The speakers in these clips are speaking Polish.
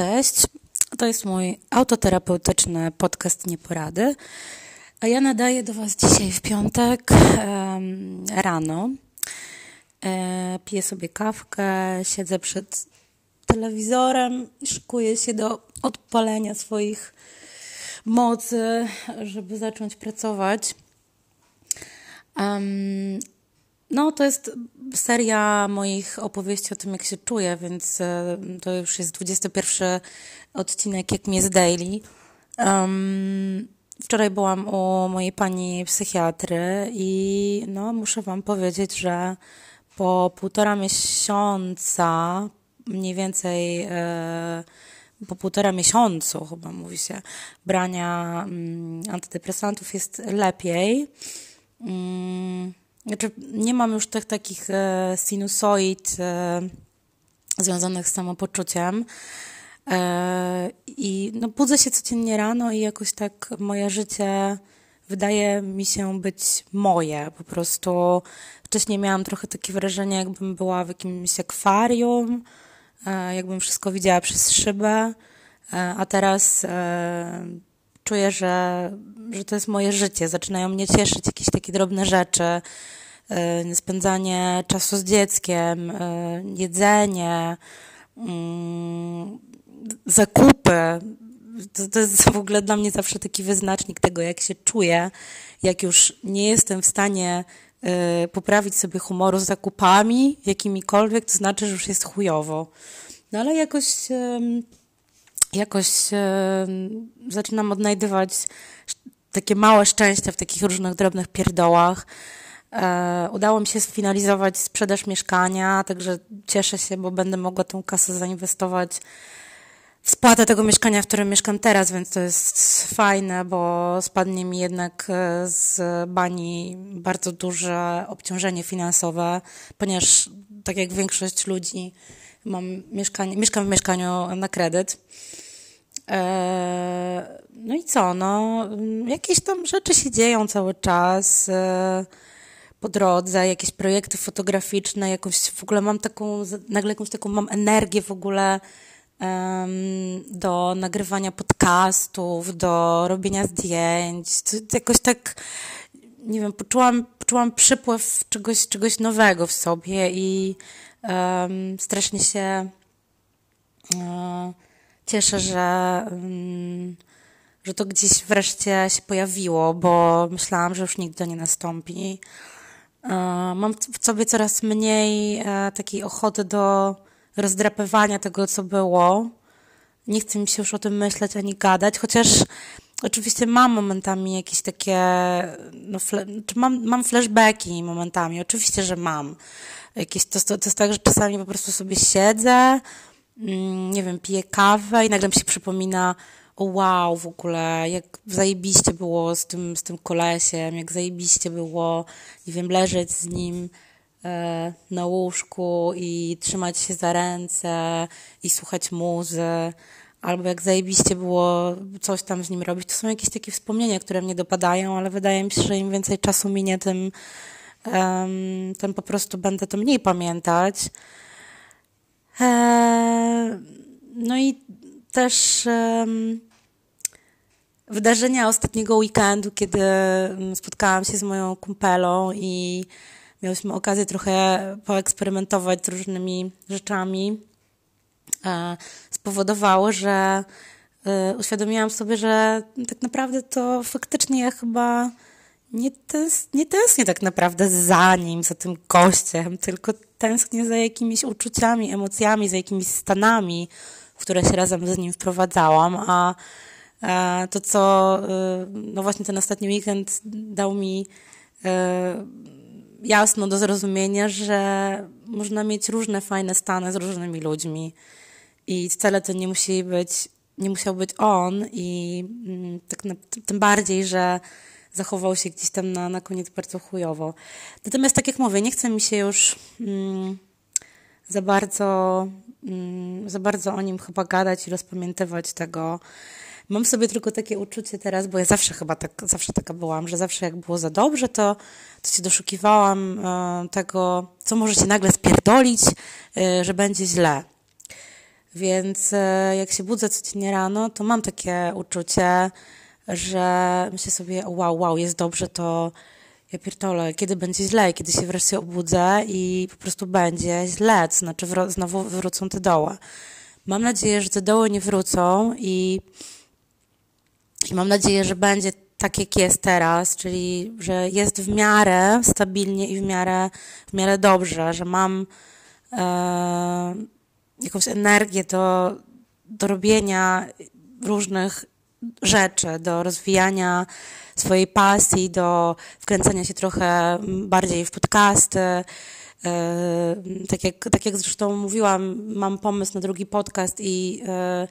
Cześć, to jest mój autoterapeutyczny podcast Nieporady, a ja nadaję do Was dzisiaj w piątek um, rano. E, piję sobie kawkę, siedzę przed telewizorem i szykuję się do odpalenia swoich mocy, żeby zacząć pracować. Um, no, to jest seria moich opowieści o tym, jak się czuję, więc e, to już jest 21 odcinek, jak mi jest daily. Um, wczoraj byłam u mojej pani psychiatry i no, muszę wam powiedzieć, że po półtora miesiąca, mniej więcej e, po półtora miesiącu, chyba mówi się, brania mm, antydepresantów jest lepiej. Mm, znaczy, nie mam już tych takich e, sinusoid e, związanych z samopoczuciem. E, I no, budzę się codziennie rano i jakoś tak moje życie wydaje mi się być moje. Po prostu wcześniej miałam trochę takie wrażenie, jakbym była w jakimś akwarium, jakbym wszystko widziała przez szybę, a teraz czuję, że, że to jest moje życie. Zaczynają mnie cieszyć jakieś takie drobne rzeczy, spędzanie czasu z dzieckiem, jedzenie, mm, zakupy. To, to jest w ogóle dla mnie zawsze taki wyznacznik tego, jak się czuję, jak już nie jestem w stanie y, poprawić sobie humoru z zakupami, jakimikolwiek, to znaczy, że już jest chujowo. No ale jakoś, jakoś y, zaczynam odnajdywać takie małe szczęścia w takich różnych drobnych pierdołach. E, udało mi się sfinalizować sprzedaż mieszkania, także cieszę się, bo będę mogła tą kasę zainwestować w spłatę tego mieszkania, w którym mieszkam teraz, więc to jest fajne, bo spadnie mi jednak e, z bani bardzo duże obciążenie finansowe, ponieważ tak jak większość ludzi mam mieszkanie, mieszkam w mieszkaniu na kredyt. E, no i co, no, jakieś tam rzeczy się dzieją cały czas po drodze, jakieś projekty fotograficzne, jakąś w ogóle mam taką, nagle jakąś taką mam energię w ogóle do nagrywania podcastów, do robienia zdjęć. Jakoś tak, nie wiem, poczułam, poczułam przypływ czegoś, czegoś nowego w sobie i um, strasznie się um, cieszę, że um, że to gdzieś wreszcie się pojawiło, bo myślałam, że już nigdy to nie nastąpi. E, mam w sobie coraz mniej e, takiej ochoty do rozdrapywania tego, co było. Nie chcę mi się już o tym myśleć ani gadać, chociaż oczywiście mam momentami jakieś takie, no, mam, mam flashbacki momentami, oczywiście, że mam. Jakieś, to, to, to jest tak, że czasami po prostu sobie siedzę, mm, nie wiem, piję kawę i nagle mi się przypomina, o wow, w ogóle, jak zajebiście było z tym, z tym kolesiem, jak zajebiście było, nie wiem, leżeć z nim e, na łóżku i trzymać się za ręce i słuchać muzy, albo jak zajebiście było coś tam z nim robić. To są jakieś takie wspomnienia, które mnie dopadają, ale wydaje mi się, że im więcej czasu minie, tym, um, tym po prostu będę to mniej pamiętać. E, no i też um, wydarzenia ostatniego weekendu, kiedy mm, spotkałam się z moją kumpelą i miałyśmy okazję trochę poeksperymentować z różnymi rzeczami, spowodowało, że e, uświadomiłam sobie, że tak naprawdę to faktycznie ja chyba nie, tęs nie tęsknię tak naprawdę za nim, za tym gościem, tylko tęsknię za jakimiś uczuciami, emocjami, za jakimiś stanami, w które się razem z nim wprowadzałam, a E, to, co e, no właśnie ten ostatni weekend dał mi e, jasno do zrozumienia, że można mieć różne fajne stany z różnymi ludźmi i wcale to nie musi być, nie musiał być on i mm, tak na, tym bardziej, że zachował się gdzieś tam na, na koniec bardzo chujowo. Natomiast tak jak mówię, nie chce mi się już mm, za bardzo mm, za bardzo o nim chyba gadać i rozpamiętywać tego, Mam sobie tylko takie uczucie teraz, bo ja zawsze chyba tak, zawsze taka byłam, że zawsze jak było za dobrze, to, to się doszukiwałam e, tego, co może się nagle spierdolić, e, że będzie źle. Więc e, jak się budzę codziennie rano, to mam takie uczucie, że myślę sobie, wow, wow, jest dobrze, to ja pierdolę, kiedy będzie źle, kiedy się wreszcie obudzę i po prostu będzie źle, to znaczy znowu wrócą te doły. Mam nadzieję, że te doły nie wrócą i, i mam nadzieję, że będzie tak, jak jest teraz, czyli że jest w miarę stabilnie i w miarę, w miarę dobrze, że mam e, jakąś energię do, do robienia różnych rzeczy, do rozwijania swojej pasji, do wkręcania się trochę bardziej w podcasty. E, tak jak, tak jak zresztą mówiłam, mam pomysł na drugi podcast i e,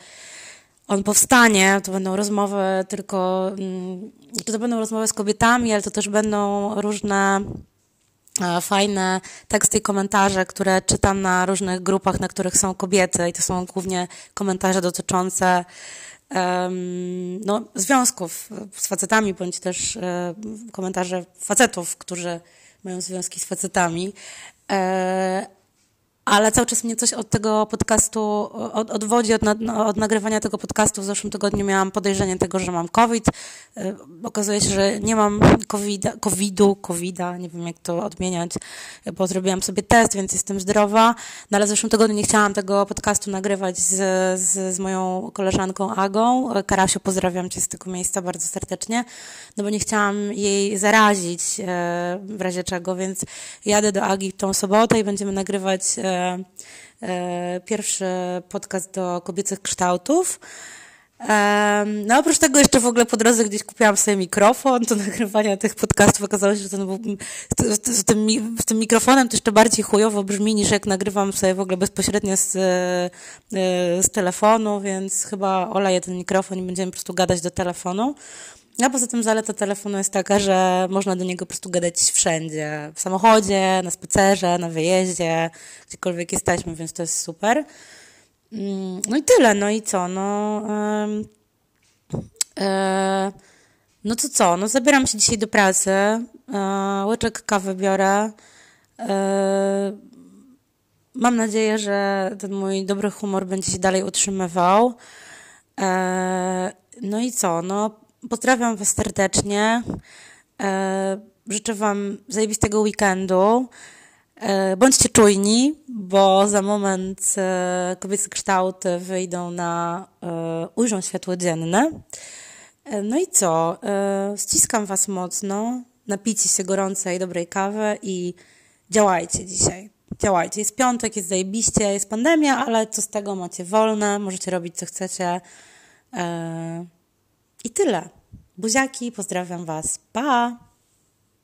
on powstanie. To będą rozmowy tylko, mm, to będą rozmowy z kobietami, ale to też będą różne fajne teksty i komentarze, które czytam na różnych grupach, na których są kobiety i to są głównie komentarze dotyczące um, no, związków z facetami, bądź też e, komentarze facetów, którzy mają związki z facetami. E, ale cały czas mnie coś od tego podcastu od, odwodzi, od, od, nagrywania tego podcastu. W zeszłym tygodniu miałam podejrzenie tego, że mam COVID. E, okazuje się, że nie mam COVID-a, COVID-u, COVID-a, nie wiem jak to odmieniać, bo zrobiłam sobie test, więc jestem zdrowa. No ale w zeszłym tygodniu nie chciałam tego podcastu nagrywać z, z, z moją koleżanką Agą. Karasiu, pozdrawiam Cię z tego miejsca bardzo serdecznie, no bo nie chciałam jej zarazić e, w razie czego, więc jadę do Agi tą sobotę i będziemy nagrywać e, E, pierwszy podcast do kobiecych kształtów. No oprócz tego jeszcze w ogóle po drodze gdzieś kupiłam sobie mikrofon do nagrywania tych podcastów. Okazało się, że ten był, z, tym, z tym mikrofonem to jeszcze bardziej chujowo brzmi niż jak nagrywam sobie w ogóle bezpośrednio z, e, z telefonu, więc chyba oleję ten mikrofon i będziemy po prostu gadać do telefonu. A poza tym zaleta telefonu jest taka, że można do niego po prostu gadać wszędzie. W samochodzie, na spacerze, na wyjeździe, gdziekolwiek jesteśmy, więc to jest super. Mm, no i tyle, no i co? No, e, no to co? No zabieram się dzisiaj do pracy, e, łyczek kawy biorę. E, mam nadzieję, że ten mój dobry humor będzie się dalej utrzymywał. No i co? No Pozdrawiam Was serdecznie. E, życzę Wam zajebistego weekendu. E, bądźcie czujni, bo za moment e, kobiece kształty wyjdą na, ujrzą światło dzienne. No i co? Ściskam Was mocno. Napijcie się gorącej, dobrej kawy i działajcie dzisiaj. Działajcie. Jest piątek, jest zajebiście, jest pandemia, ale co z tego macie wolne, możecie robić co chcecie. I tyle. Buziaki, pozdrawiam Was. Pa!